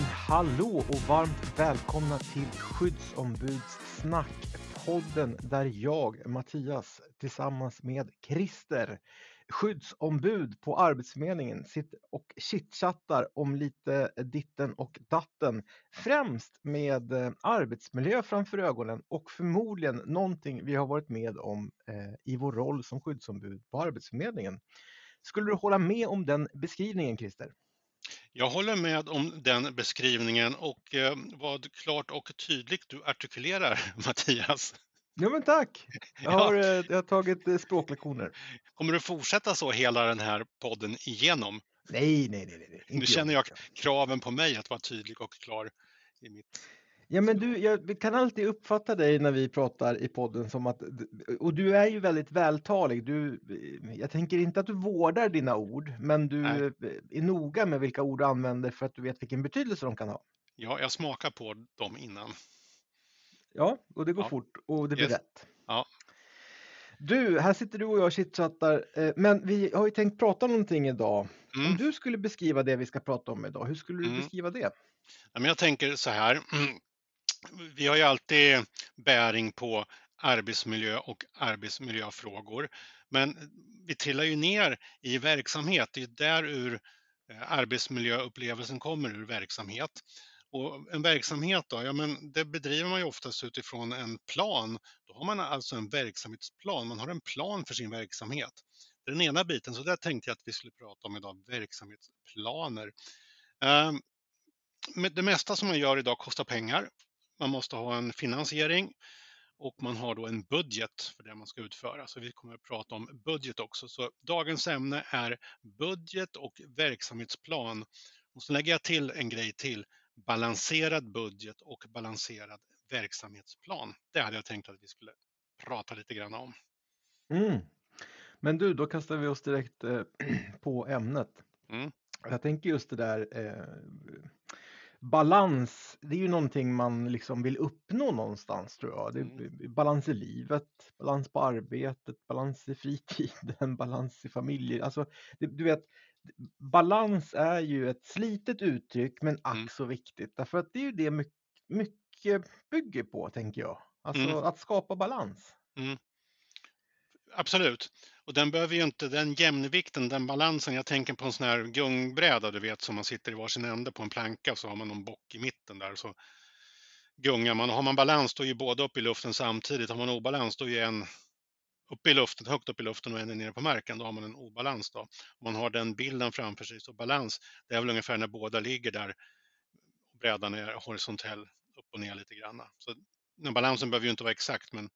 men hallå och varmt välkomna till Skyddsombudssnack, podden där jag, Mattias, tillsammans med Christer, skyddsombud på Arbetsförmedlingen, sitter och chitchattar om lite ditten och datten. Främst med eh, arbetsmiljö framför ögonen och förmodligen någonting vi har varit med om eh, i vår roll som skyddsombud på Arbetsförmedlingen. Skulle du hålla med om den beskrivningen, Christer? Jag håller med om den beskrivningen och eh, vad klart och tydligt du artikulerar Mattias. Ja men tack! Jag har, ja. Eh, jag har tagit eh, språklektioner. Kommer du fortsätta så hela den här podden igenom? Nej, nej, nej. nej. nu känner jag kraven på mig att vara tydlig och klar i mitt Ja, men du, jag kan alltid uppfatta dig när vi pratar i podden som att, och du är ju väldigt vältalig. Du, jag tänker inte att du vårdar dina ord, men du Nej. är noga med vilka ord du använder för att du vet vilken betydelse de kan ha. Ja, jag smakar på dem innan. Ja, och det går ja. fort och det blir yes. rätt. Ja. Du, här sitter du och jag chitchattar, eh, men vi har ju tänkt prata om någonting idag. Mm. Om du skulle beskriva det vi ska prata om idag, hur skulle du mm. beskriva det? Jag tänker så här, vi har ju alltid bäring på arbetsmiljö och arbetsmiljöfrågor. Men vi trillar ju ner i verksamhet. Det är där ur eh, arbetsmiljöupplevelsen kommer ur verksamhet. Och en verksamhet då, ja men det bedriver man ju oftast utifrån en plan. Då har man alltså en verksamhetsplan, man har en plan för sin verksamhet. Det är den ena biten, så där tänkte jag att vi skulle prata om idag, verksamhetsplaner. Ehm, det mesta som man gör idag kostar pengar man måste ha en finansiering och man har då en budget för det man ska utföra. Så vi kommer att prata om budget också. Så dagens ämne är budget och verksamhetsplan. Och så lägger jag till en grej till. Balanserad budget och balanserad verksamhetsplan. Det hade jag tänkt att vi skulle prata lite grann om. Mm. Men du, då kastar vi oss direkt eh, på ämnet. Mm. Jag tänker just det där eh, balans, det är ju någonting man liksom vill uppnå någonstans tror jag. Det är mm. balans i livet, balans på arbetet, balans i fritiden, balans i familjen. Alltså, det, du vet, balans är ju ett slitet uttryck men ack mm. så viktigt. Därför att det är ju det mycket, mycket bygger på, tänker jag. Alltså mm. att skapa balans. Mm. Absolut. Och den behöver ju inte, den jämnvikten, den balansen, jag tänker på en sån här gungbräda du vet som man sitter i varsin ände på en planka så har man någon bock i mitten där så gungar man. Och har man balans då är ju båda uppe i luften samtidigt. Har man obalans då är ju en uppe i luften, högt upp i luften och en är nere på marken, då har man en obalans. Då. Om man har den bilden framför sig, så balans, det är väl ungefär när båda ligger där brädan är horisontell upp och ner lite grann. Så balansen behöver ju inte vara exakt, men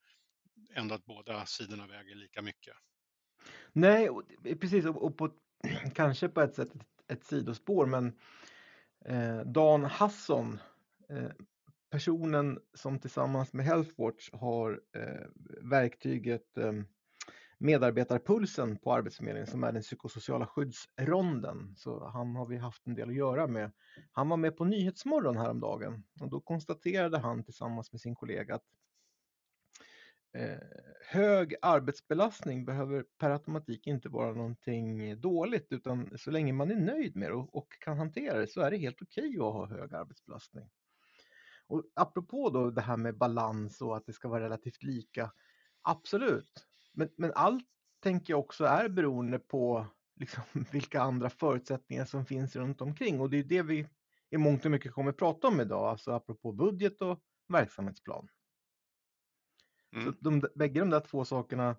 ändå att båda sidorna väger lika mycket. Nej, eh, precis och på, kanske på ett sätt ett, ett sidospår men eh, Dan Hasson, eh, personen som tillsammans med Healthwatch har eh, verktyget eh, medarbetarpulsen på Arbetsförmedlingen som är den psykosociala skyddsronden. Så han har vi haft en del att göra med. Han var med på Nyhetsmorgon häromdagen och då konstaterade han tillsammans med sin kollega att Eh, hög arbetsbelastning behöver per automatik inte vara någonting dåligt utan så länge man är nöjd med det och, kan hantera det så är det helt okej okay att ha hög arbetsbelastning. Och apropå då det här med balans och att det ska vara relativt lika, absolut. Men, men allt tänker jag också är beroende på liksom, vilka andra förutsättningar som finns runt omkring och det är det vi i mångt och mycket kommer att prata om idag, alltså apropå budget och verksamhetsplan. Mm. Så de, bägge de där två sakerna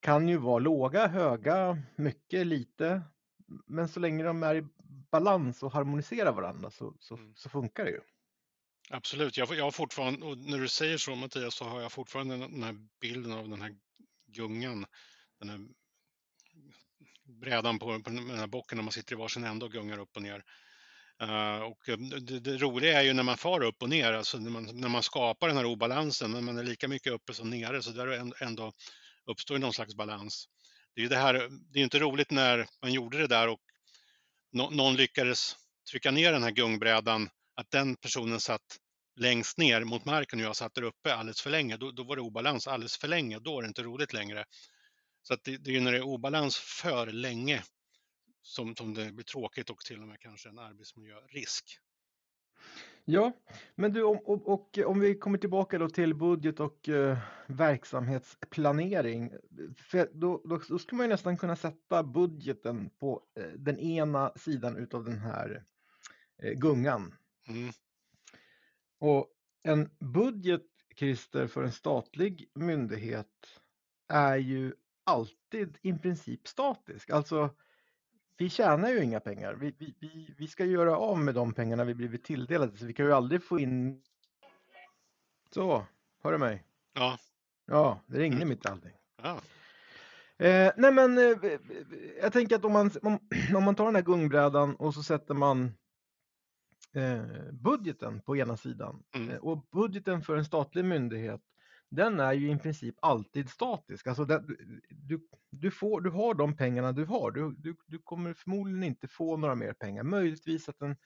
kan ju vara låga, höga, mycket, lite. Men så länge de är i balans och harmoniserar varandra så, så, mm. så funkar det ju. Absolut, jag, jag har fortfarande, och när du säger så Mattias, så har jag fortfarande den här bilden av den här gungan, den här brädan på, på den här bocken när man sitter i varsin ände och gungar upp och ner. Uh, och eh, det, det, roliga är ju när man far upp och ner, alltså när man, när man skapar den här obalansen, när man är lika mycket uppe som nere, så där ändå uppstår någon slags balans. Det är ju det här, det är inte roligt när man gjorde det där och no, någon lyckades trycka ner den här gungbrädan, att den personen satt längst ner mot marken och jag satt där uppe alldeles för länge. Då, då var det obalans alldeles för länge, då är det inte roligt längre. Så det, det är när det är obalans för länge som, som det blir tråkigt och till och med kanske en arbetsmiljörisk. Ja, men du och, och, och, om vi kommer tillbaka då till budget och eh, verksamhetsplanering. För då, då, då, skulle man ju nästan kunna sätta budgeten på eh, den ena sidan utav den här eh, gungan. Mm. Och en budget, Christer, för en statlig myndighet är ju alltid i princip statisk. Alltså vi tjänar ju inga pengar. Vi, vi, vi, vi ska göra av med de pengarna vi blivit tilldelade, så vi kan ju aldrig få in... Så, hör du mig? Ja. Ja, det ringde mm. mitt i allting. Ja. Eh, nej men, eh, jag tänker att om man, om, om, man tar den här gungbrädan och så sätter man eh, budgeten på ena sidan. Mm. Eh, och budgeten för en statlig myndighet den är ju i princip alltid statisk. Alltså den, du, du, får, du har de pengarna du har. Du, du, du kommer förmodligen inte få några mer pengar. Möjligtvis att en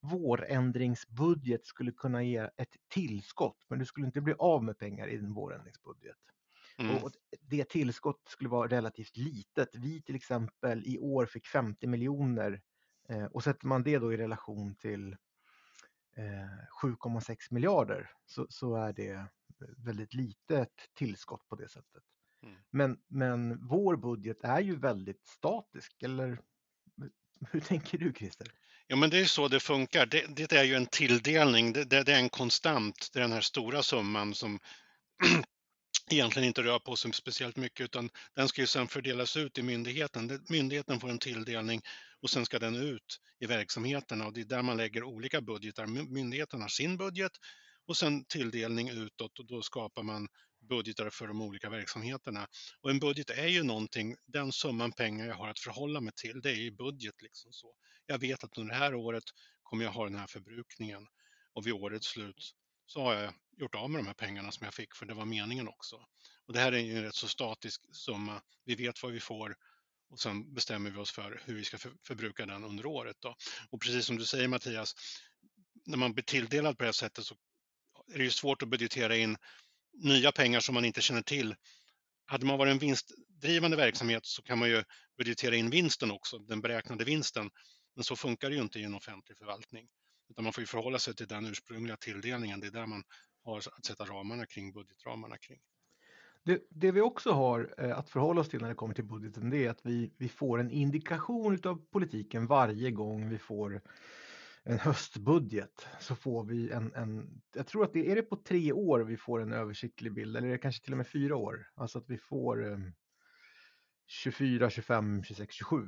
vårändringsbudget skulle kunna ge ett tillskott, men du skulle inte bli av med pengar i en vårändringsbudget. Mm. Och det tillskott skulle vara relativt litet. Vi till exempel i år fick 50 miljoner eh, och sätter man det då i relation till 7,6 eh, miljarder så, så, är det väldigt litet tillskott på det sättet. Mm. Men, men vår budget är ju väldigt statisk, eller hur tänker du Christer? Ja, men det är så det funkar. Det, det är ju en tilldelning, det, det, är en konstant, det är den här stora summan som egentligen inte rör på sig speciellt mycket utan den ska ju sedan fördelas ut i myndigheten. Myndigheten får en tilldelning och sen ska den ut i verksamheterna och det är där man lägger olika budgetar. Myndigheten har sin budget och sen tilldelning utåt och då skapar man budgetar för de olika verksamheterna. Och en budget är ju någonting, den summan pengar jag har att förhålla mig till, det är ju budget. Liksom så. Jag vet att under det här året kommer jag ha den här förbrukningen och vid årets slut så har jag gjort av med de här pengarna som jag fick för det var meningen också. Och det här är ju en rätt så statisk summa. Vi vet vad vi får och sen bestämmer vi oss för hur vi ska förbruka den under året. Då. Och precis som du säger Mattias, när man blir tilldelad på det här sättet så är det ju svårt att budgetera in nya pengar som man inte känner till. Hade man varit en vinstdrivande verksamhet så kan man ju budgetera in vinsten också, den beräknade vinsten. Men så funkar det ju inte i en offentlig förvaltning. Utan man får ju förhålla sig till den ursprungliga tilldelningen. Det är där man har att sätta ramarna kring, budgetramarna kring. Det, det, vi också har eh, att förhålla oss till när det kommer till budgeten det är att vi, vi får en indikation av politiken varje gång vi får en höstbudget så får vi en, en, jag tror att det är det på tre år vi får en översiktlig bild eller är det kanske till och med fyra år. Alltså att vi får um, 24, 25, 26, 27.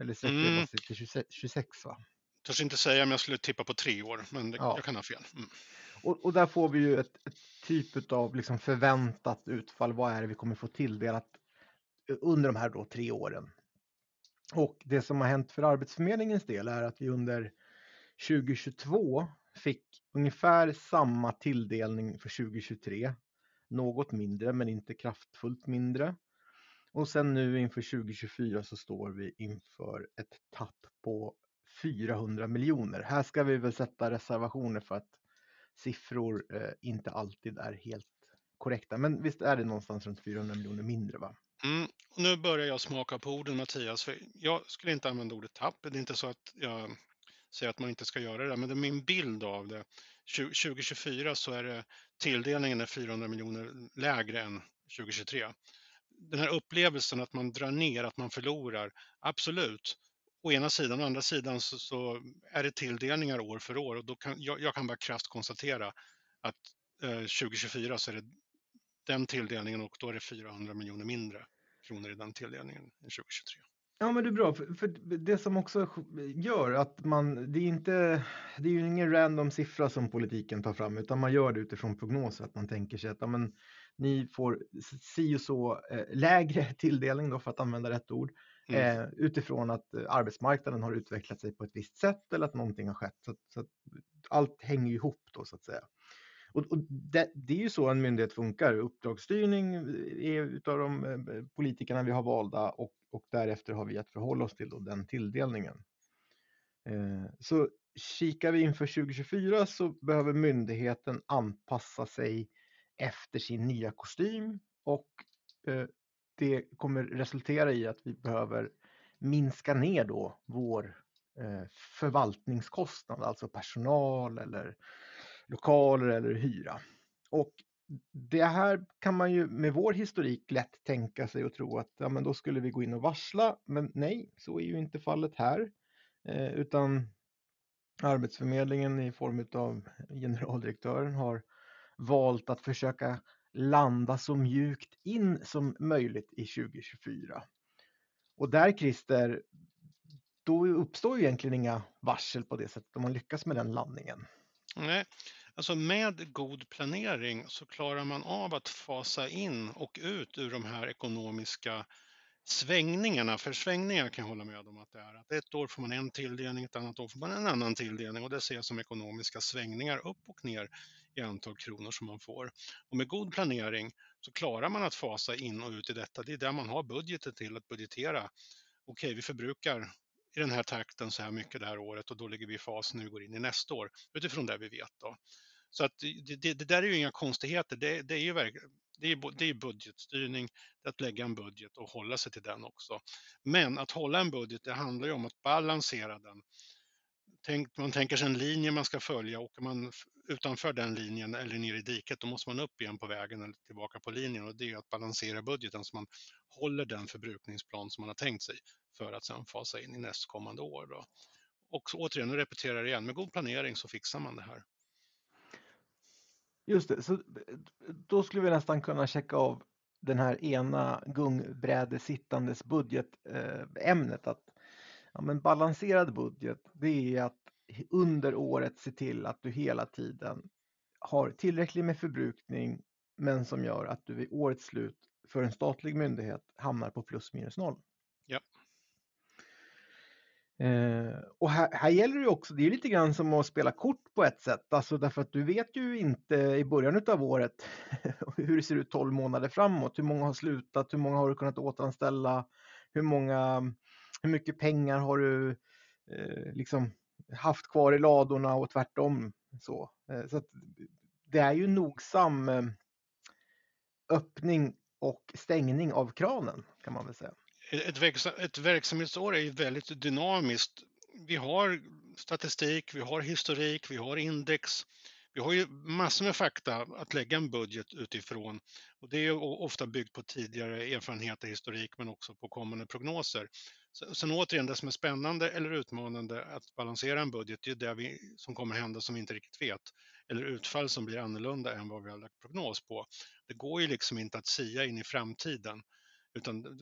Eller sträcker mm. till 26, 26 va? Törs inte säga om jag skulle tippa på tre år, men det, ja. jag kan ha fel. Mm. Och, och, där får vi ju ett, ett typ av liksom förväntat utfall. Vad är det vi kommer få tilldelat eh, under de här då tre åren? Och det som har hänt för Arbetsförmedlingens del är att vi under 2022 fick ungefär samma tilldelning för 2023. Något mindre, men inte kraftfullt mindre. Och sen nu inför 2024 så står vi inför ett tapp på 400 miljoner. Här ska vi väl sätta reservationer för att siffror eh, inte alltid är helt korrekta. Men visst är det någonstans runt 400 miljoner mindre va? Mm, nu börjar jag smaka på orden Mattias, för jag skulle inte använda ordet tapp. Det är inte så att jag säger att man inte ska göra det, men det är min bild av det. 2024 så är det tilldelningen är 400 miljoner lägre än 2023. Den här upplevelsen att man drar ner, att man förlorar, absolut. Å ena sidan, å andra sidan så, så är det tilldelningar år för år och då kan, jag, jag kan bara krasst konstatera att eh, 2024 så är det den tilldelningen och då är det 400 miljoner mindre kronor i den tilldelningen än 2023. Ja men det är bra, för, för, det som också gör att man, det är inte, det är ju ingen random siffra som politiken tar fram utan man gör det utifrån prognoser, att man tänker sig att ja, men, ni får si och så eh, lägre tilldelning då för att använda rätt ord mm. eh, utifrån att eh, arbetsmarknaden har utvecklat sig på ett visst sätt eller att någonting har skett. Så, så allt hänger ihop då så att säga. Och, och det, det, är ju så en myndighet funkar. Uppdragsstyrning eh, är utav de eh, politikerna vi har valda och, och därefter har vi att förhålla oss till den tilldelningen. Eh, så kikar vi inför 2024 så behöver myndigheten anpassa sig efter sin nya kostym och eh, det kommer resultera i att vi behöver minska ner då vår eh, förvaltningskostnad, alltså personal eller lokaler eller hyra. Och det här kan man ju med vår historik lätt tänka sig och tro att ja, men då skulle vi gå in och varsla. Men nej, så är ju inte fallet här. Eh, utan Arbetsförmedlingen i form av generaldirektören har valt att försöka landa så mjukt in som möjligt i 2024. Och där Christer, då uppstår ju egentligen inga varsel på det sättet om man lyckas med den landningen. Nej, alltså med god planering så klarar man av att fasa in och ut ur de här ekonomiska svängningarna, för svängningar kan jag hålla med om att det är. Att ett år får man en tilldelning, ett annat år får man en annan tilldelning och det ser jag som ekonomiska svängningar upp och ner i antal kronor som man får. Och med god planering så klarar man att fasa in och ut i detta. Det är där man har budgeten till att budgetera. Okej, okay, vi förbrukar i den här takten så här mycket det här året och då ligger vi i fas nu går in i nästa år utifrån det vi vet. Då. Så att det, det, det där är ju inga konstigheter. Det, det är ju det är, det är budgetstyrning, det är att lägga en budget och hålla sig till den också. Men att hålla en budget, det handlar ju om att balansera den. Tänk, man tänker sig en linje man ska följa, åker man utanför den linjen eller ner i diket, då måste man upp igen på vägen eller tillbaka på linjen och det är att balansera budgeten så man håller den förbrukningsplan som man har tänkt sig för att sedan fasa in i nästkommande år. Då. Och återigen, nu repeterar jag igen, med god planering så fixar man det här. Just det, så då skulle vi nästan kunna checka av den här ena gungbrädesittandes budgetämnet. Eh, att ja, men balanserad budget, det är att under året se till att du hela tiden har tillräckligt med förbrukning men som gör att du vid årets slut för en statlig myndighet hamnar på plus minus noll. Ja. Eh, och här, här, gäller det också, det är lite grann som att spela kort på ett sätt, alltså därför att du vet ju inte i början av året hur det ser ut 12 månader framåt, hur många har slutat, hur många har du kunnat återanställa, hur många, hur mycket pengar har du eh, liksom haft kvar i ladorna och tvärtom så. Eh, så det är ju nogsam eh, öppning och stängning av kranen kan man väl säga eh, ett, ett verksamhetsår är ju väldigt dynamiskt. Vi har statistik, vi har historik, vi har index. Vi har ju massor med fakta att lägga en budget utifrån och det är ofta byggt på tidigare erfarenheter, historik men också på kommande prognoser. Sen återigen, det som är spännande eller utmanande att balansera en budget, det är det vi, som kommer hända som vi inte riktigt vet eller utfall som blir annorlunda än vad vi har lagt prognos på. Det går ju liksom inte att sia in i framtiden. Utan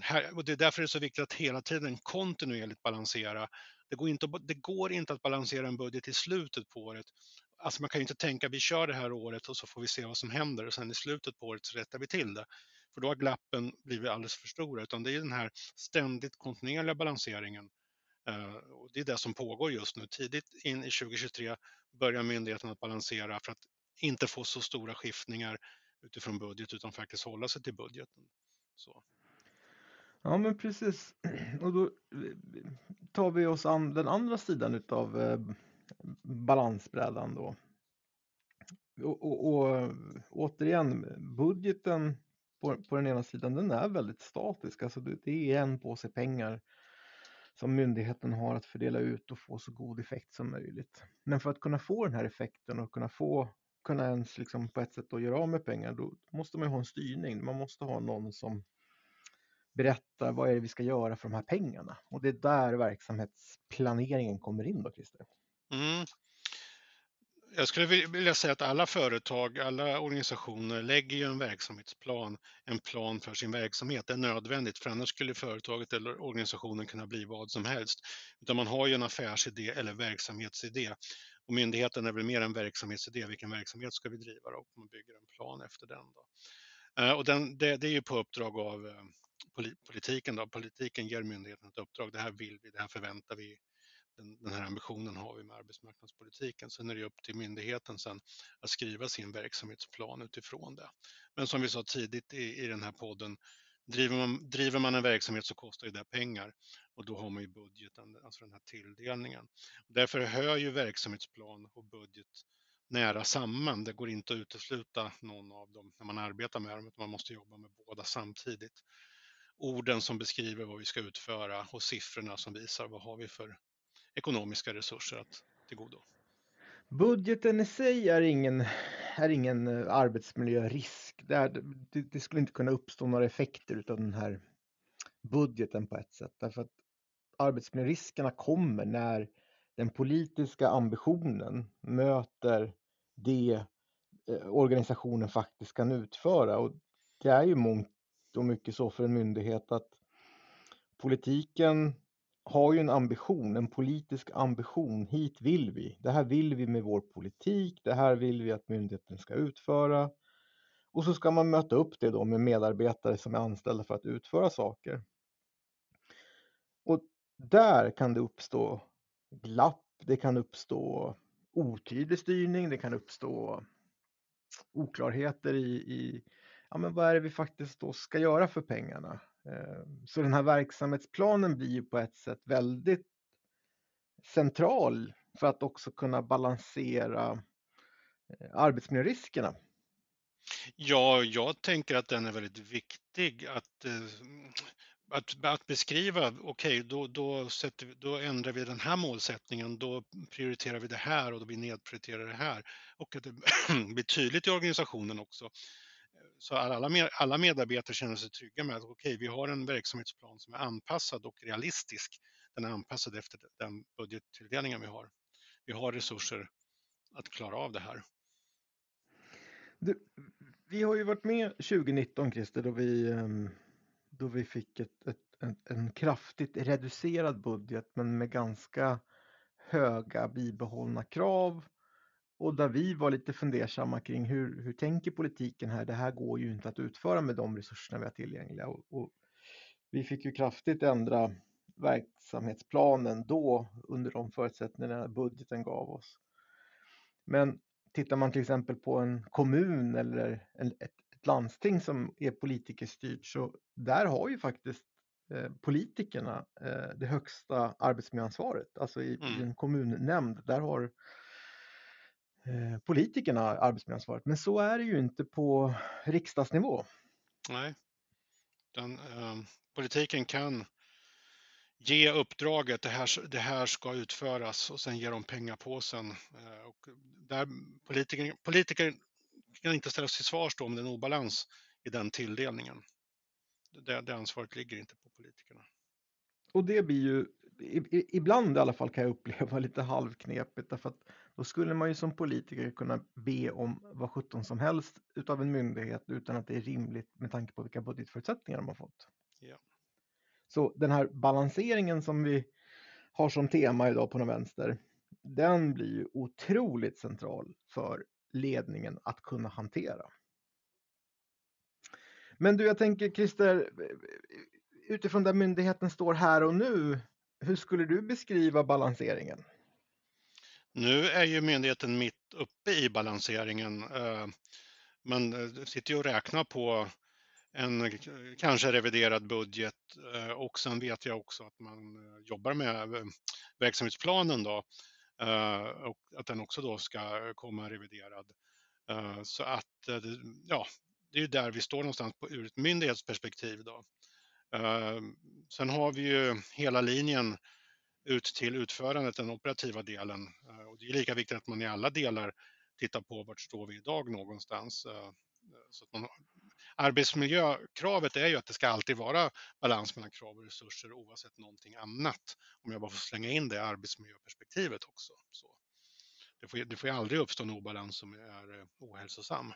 här, och det är därför det är så viktigt att hela tiden kontinuerligt balansera. Det går, inte, det går inte att balansera en budget i slutet på året. Alltså man kan ju inte tänka vi kör det här året och så får vi se vad som händer och sen i slutet på året så rättar vi till det. För då har glappen blivit alldeles för stora. Utan det är den här ständigt kontinuerliga balanseringen. Eh, och det är det som pågår just nu. Tidigt in i 2023 börjar myndigheten att balansera för att inte få så stora skiftningar utifrån budget utan faktiskt hålla sig till budgeten. Så. Ja men precis. Och då eh, tar vi oss an den andra sidan utav eh, balansbrädan då. Och, och, och återigen, budgeten på, på den ena sidan den är väldigt statisk. Alltså det, det är en påse pengar som myndigheten har att fördela ut och få så god effekt som möjligt. Men för att kunna få den här effekten och kunna få kunna ens liksom på ett sätt då göra av med pengar, då måste man ha en styrning. Man måste ha någon som berättar vad är det vi ska göra för de här pengarna. Och det är där verksamhetsplaneringen kommer in då, Christer. Mm. Jag skulle vilja säga att alla företag, alla organisationer lägger ju en verksamhetsplan, en plan för sin verksamhet. Det är nödvändigt, för annars skulle företaget eller organisationen kunna bli vad som helst. Utan man har ju en affärsidé eller verksamhetsidé och myndigheten är väl mer en verksamhetsidé, vilken verksamhet ska vi driva och man bygger en plan efter den. Då. Eh, och den, det, det, är ju på uppdrag av eh, politiken. Då. Politiken ger myndigheten ett uppdrag, det här vill vi, det här förväntar vi, den, den här ambitionen har vi med arbetsmarknadspolitiken. Sen är det upp till myndigheten sen att skriva sin verksamhetsplan utifrån det. Men som vi sa tidigt i, i den här podden, driver man, driver man en verksamhet så kostar det pengar och då har man ju budgeten, alltså den här tilldelningen. Därför hör ju verksamhetsplan och budget nära samman. Det går inte att utesluta någon av dem när man arbetar med dem, utan man måste jobba med båda samtidigt. Orden som beskriver vad vi ska utföra och siffrorna som visar vad har vi för ekonomiska resurser att tillgodo. Budgeten i sig är ingen, är ingen eh, arbetsmiljörisk. Det, är, det, det skulle inte kunna uppstå några effekter av den här budgeten på ett sätt. Därför att arbetsmiljöriskerna kommer när den politiska ambitionen möter det eh, organisationen faktiskt kan utföra. Och det är ju mångt och mycket så för en myndighet att politiken har ju en ambition, en politisk ambition. Hit vill vi. Det här vill vi med vår politik. Det här vill vi att myndigheten ska utföra. Och så ska man möta upp det då med medarbetare som är anställda för att utföra saker. Och där kan det uppstå glapp, det kan uppstå otydlig styrning, det kan uppstå oklarheter i, i ja, men vad är det vi faktiskt då ska göra för pengarna. Ehm, så den här verksamhetsplanen blir ju på ett sätt väldigt central för att också kunna balansera eh, arbetsmiljöriskerna. Ja, jag tänker att den är väldigt viktig att eh, att, att beskriva, okej, okay, då, då, då ändrar vi den här målsättningen, då prioriterar vi det här och då vi nedprioriterar det här. Och att det blir tydligt i organisationen också. Så att alla, alla medarbetare känner sig trygga med att okej, okay, vi har en verksamhetsplan som är anpassad och realistisk. Den är anpassad efter den budgettilldelningen vi har. Vi har resurser att klara av det här. Du, vi har ju varit med 2019, Christer, då vi ehm, då vi fick ett, ett, en, en kraftigt reducerad budget men med ganska höga bibehållna krav och där vi var lite fundersamma kring hur, hur tänker politiken här? Det här går ju inte att utföra med de resurserna vi har tillgängliga. Och, och vi fick ju kraftigt ändra verksamhetsplanen då under de förutsättningarna budgeten gav oss. Men tittar man till exempel på en kommun eller en, ett, ett landsting som är politikerstyrt så där har ju faktiskt eh, politikerna eh, det högsta arbetsmiljöansvaret. Alltså i, mm. i en kommunnämnd, där har politikerna arbetsmiljöansvaret. Men så är det ju inte på riksdagsnivå. Nej, Den, eh, politiken kan ge uppdraget, det här, det här ska utföras och sen ger de pengapåsen. Eh, och där politiker, politiker kan inte ställas till svars om det är en obalans i den tilldelningen. Det, det ansvaret ligger inte på politikerna. Och det blir ju ibland i alla fall kan jag uppleva lite halvknepigt därför att då skulle man ju som politiker kunna be om vad sjutton som helst utav en myndighet utan att det är rimligt med tanke på vilka budgetförutsättningar de har fått. Ja. Så den här balanseringen som vi har som tema idag på den vänster, den blir ju otroligt central för ledningen att kunna hantera. Men du, jag tänker Christer, utifrån där myndigheten står här och nu, hur skulle du beskriva balanseringen? Nu är ju myndigheten mitt uppe i balanseringen. Eh, men man sitter ju och räknar på en kanske reviderad budget eh, och sen vet jag också att man jobbar med verksamhetsplanen då och att den också då ska komma reviderad. Så att ja, det är ju där vi står någonstans på, ur ett myndighetsperspektiv. Då. Sen har vi ju hela linjen ut till utförandet, den operativa delen. Eh, och det är lika viktigt att man i alla delar tittar på vart står vi idag någonstans. Eh, så att man, arbetsmiljökravet är ju att det ska alltid vara balans mellan krav och resurser oavsett någonting annat. Om jag bara får slänga in det arbetsmiljöperspektivet också. Så det, får, det får ju aldrig uppstå en obalans som är eh, ohälsosam.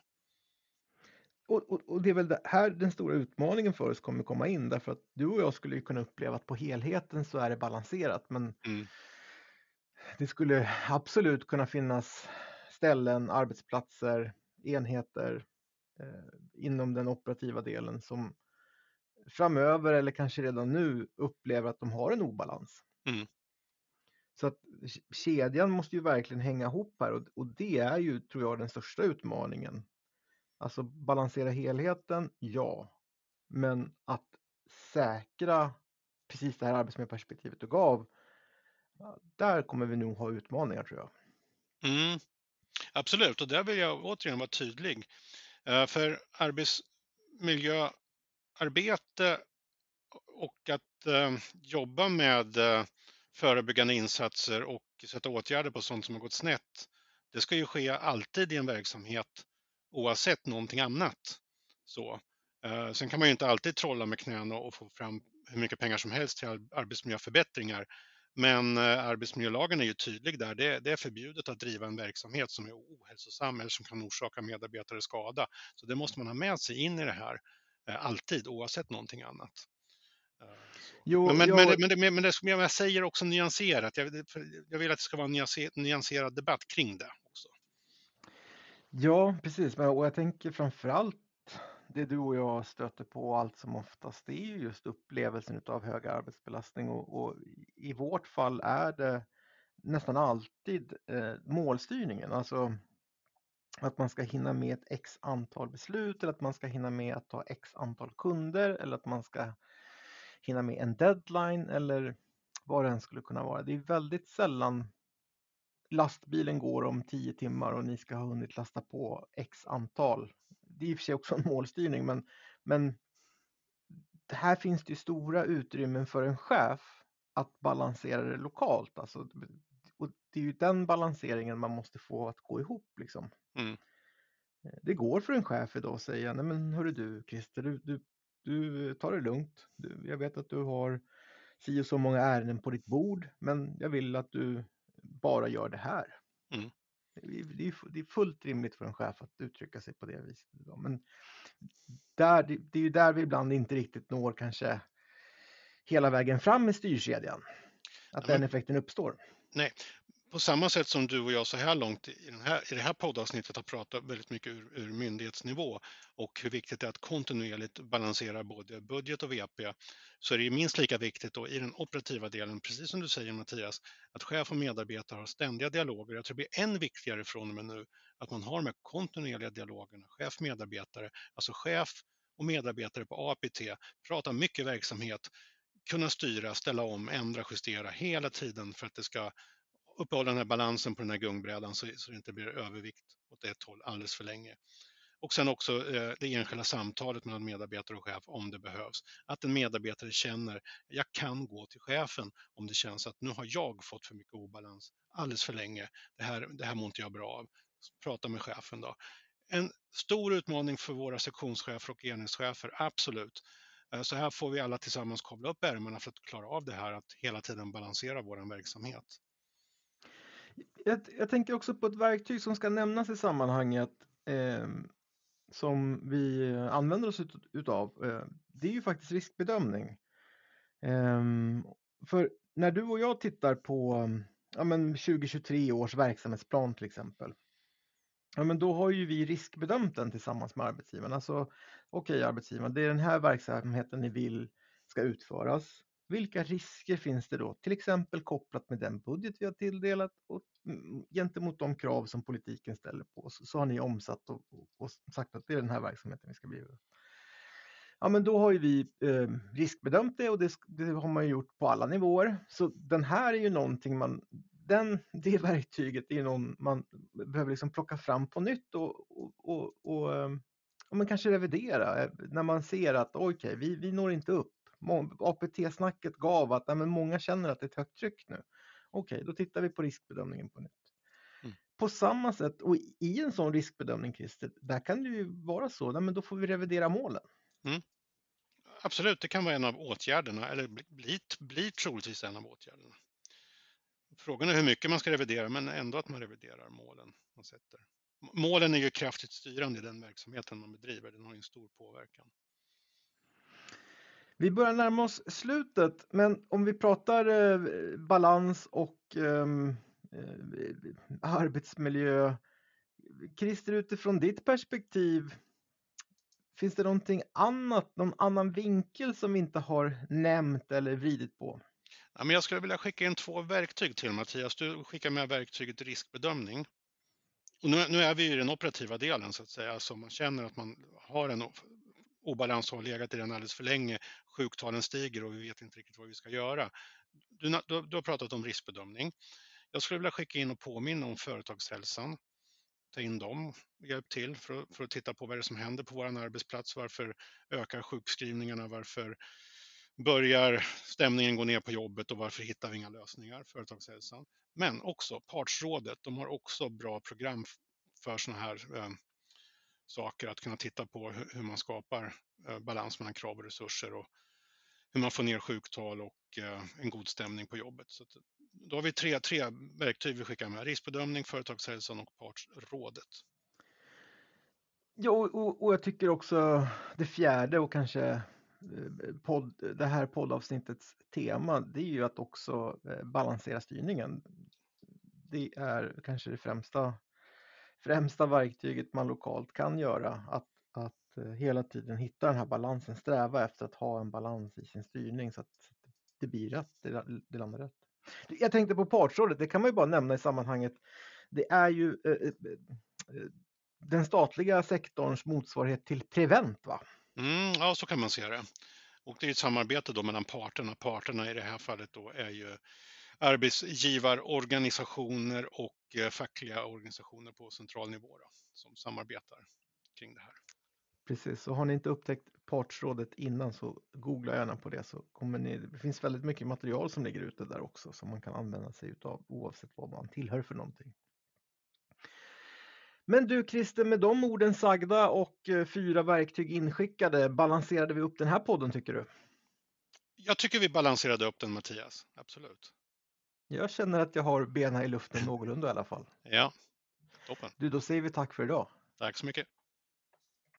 Och, och, och, det är väl det här den stora utmaningen för oss kommer komma in därför att du och jag skulle kunna uppleva att på helheten så är det balanserat men mm. det skulle absolut kunna finnas ställen, arbetsplatser, enheter eh, inom den operativa delen som framöver eller kanske redan nu upplever att de har en obalans. Mm. Så att kedjan måste ju verkligen hänga ihop här och, och det är ju, tror jag, den största utmaningen Alltså balansera helheten, ja. Men att säkra precis det här arbetsmiljöperspektivet du gav, där kommer vi nog ha utmaningar tror jag. Mm, absolut, och där vill jag återigen vara tydlig. Eh, för arbetsmiljöarbete och att eh, jobba med eh, förebyggande insatser och sätta åtgärder på sånt som har gått snett. Det ska ju ske alltid i en verksamhet oavsett någonting annat. Så. Eh, sen kan man ju inte alltid trolla med knäna och få fram hur mycket pengar som helst till arbetsmiljöförbättringar. Men eh, arbetsmiljölagen är ju tydlig där. Det, det, är förbjudet att driva en verksamhet som är ohälsosam eller som kan orsaka medarbetare skada. Så det måste man ha med sig in i det här, eh, alltid, oavsett någonting annat. Jo, men, men, jag... men, men, men, men det, jag säger också nyanserat. Jag, jag vill att det ska vara en nyanserad debatt kring det. Ja, precis. Och jag tänker framför allt det du och jag stöter på allt som oftast det är just upplevelsen av hög arbetsbelastning och, och, i vårt fall är det nästan alltid eh, målstyrningen, alltså att man ska hinna med ett x antal beslut eller att man ska hinna med att ta x antal kunder eller att man ska hinna med en deadline eller vad det än skulle kunna vara. Det är väldigt sällan lastbilen går om tio timmar och ni ska ha hunnit lasta på x antal. Det är i och för sig också en målstyrning, men, men här finns det stora utrymmen för en chef att balansera det lokalt. Alltså, och det är ju den balanseringen man måste få att gå ihop. Liksom. Mm. Det går för en chef idag att säga, nej men hörru du Christer, du, du, du tar det lugnt. Du, jag vet att du har si och så många ärenden på ditt bord, men jag vill att du bara gör det här. Mm. Det, är, det är fullt rimligt för en chef att uttrycka sig på det viset. Men där, det, det är ju där vi ibland inte riktigt når kanske hela vägen fram i styrkedjan. Att den effekten uppstår. Nej, på samma sätt som du och jag så här långt i, den här, i det här poddavsnittet har pratat väldigt mycket ur, ur myndighetsnivå och hur viktigt det är att kontinuerligt balansera både budget och VP, så är det minst lika viktigt då i den operativa delen, precis som du säger Mattias, att chef och medarbetare har ständiga dialoger. Jag tror det blir än viktigare från och med nu att man har de kontinuerliga dialogerna, chef-medarbetare, alltså chef och medarbetare på APT, pratar mycket verksamhet, kunna styra, ställa om, ändra, justera hela tiden för att det ska uppehålla den här balansen på den här gungbrädan så, så det inte blir övervikt åt ett håll alldeles för länge. Och sen också eh, det enskilda samtalet mellan medarbetare och chef om det behövs. Att en medarbetare känner jag kan gå till chefen om det känns att nu har jag fått för mycket obalans alldeles för länge. Det här, det här mår inte jag bra av. Prata med chefen då. En stor utmaning för våra sektionschefer och enhetschefer, absolut. Eh, så här får vi alla tillsammans kavla upp ärmarna för att klara av det här, att hela tiden balansera vår verksamhet. Jag, jag, tänker också på ett verktyg som ska nämnas i sammanhanget eh, som vi använder oss ut, utav. Eh, det är ju faktiskt riskbedömning. Eh, för när du och jag tittar på ja, men 2023 års verksamhetsplan till exempel. Ja, men då har ju vi riskbedömt den tillsammans med arbetsgivaren. Alltså, okej okay, arbetsgivaren, det är den här verksamheten ni vill ska utföras. Vilka risker finns det då? Till exempel kopplat med den budget vi har tilldelat och mm, gentemot de krav som politiken ställer på oss. Så har ni omsatt och, och sagt att det är den här verksamheten vi ska bedriva. Ja, men då har ju vi eh, riskbedömt det och det, det, har man gjort på alla nivåer. Så den här är ju någonting man, den, det verktyget är ju någon man behöver liksom plocka fram på nytt och, och, och, och, eh, och man kanske revidera eh, när man ser att okej, okay, vi, vi når inte upp APT-snacket gav att men många känner att det är ett högt tryck nu. Okej, okay, då tittar vi på riskbedömningen på nytt. Mm. På samma sätt, och i en sån riskbedömning Christer, där kan det ju vara så, men då får vi revidera målen. Mm. Absolut, det kan vara en av åtgärderna, eller blir, blir troligtvis en av åtgärderna. Frågan är hur mycket man ska revidera, men ändå att man reviderar målen man sätter. Målen är ju kraftigt styrande i den verksamheten man bedriver, den har en stor påverkan. Vi börjar närma oss slutet, men om vi pratar eh, balans och ehm, eh, arbetsmiljö. Christer, utifrån ditt perspektiv, finns det någonting annat, någon annan vinkel som vi inte har nämnt eller vridit på? Ja, men jag skulle vilja skicka in två verktyg till Mattias. Du skickar med verktyget riskbedömning. Och nu, nu är vi i den operativa delen så att säga, så man känner att man har en obalans har legat i den alldeles för länge. Sjuktalen stiger och vi vet inte riktigt vad vi ska göra. Du, du, du har pratat om riskbedömning. Jag skulle vilja skicka in och påminna om företagshälsan. Ta in dem, hjälp till för, för att titta på vad det är som händer på vår arbetsplats. Varför ökar sjukskrivningarna? Varför börjar stämningen gå ner på jobbet och varför hittar vi inga lösningar? Företagshälsan. Men också Partsrådet, de har också bra program för sådana här eh, saker, att kunna titta på hur, man skapar eh, balans mellan krav och resurser och hur man får ner sjuktal och eh, en god stämning på jobbet. Så att, då har vi tre, tre verktyg vi skickar med, riskbedömning, företagshälsan och Partsrådet. Ja, och, och jag tycker också det fjärde och kanske eh, podd, det här poddavsnittets tema, det är ju att också balansera styrningen. Det är kanske det främsta, främsta verktyget man lokalt kan göra, att, att eh, hela tiden hitta den här balansen, sträva efter att ha en balans i sin styrning så att det blir rätt, det, det landar rätt. Jag tänkte på partsrådet, det kan man ju bara nämna i sammanhanget. Det är ju eh, eh, den statliga sektorns motsvarighet till Prevent va? Mm, ja, så kan man se det. Och det är ett samarbete då mellan parterna. Parterna i det här fallet då är ju arbetsgivarorganisationer och eh, fackliga organisationer på central nivå då, som samarbetar kring det här. Precis, och har ni inte upptäckt partsrådet innan så googla gärna på det så kommer ni, det finns väldigt mycket material som ligger ute där också som man kan använda sig utav oavsett vad man tillhör för någonting. Men du Christer, med de orden sagda och eh, fyra verktyg inskickade, balanserade vi upp den här podden tycker du? Jag tycker vi balanserade upp den Mattias, absolut. Jag känner att jag har benen i luften någorlunda i alla fall. Ja, toppen. Du, då säger vi tack för idag. Tack så mycket.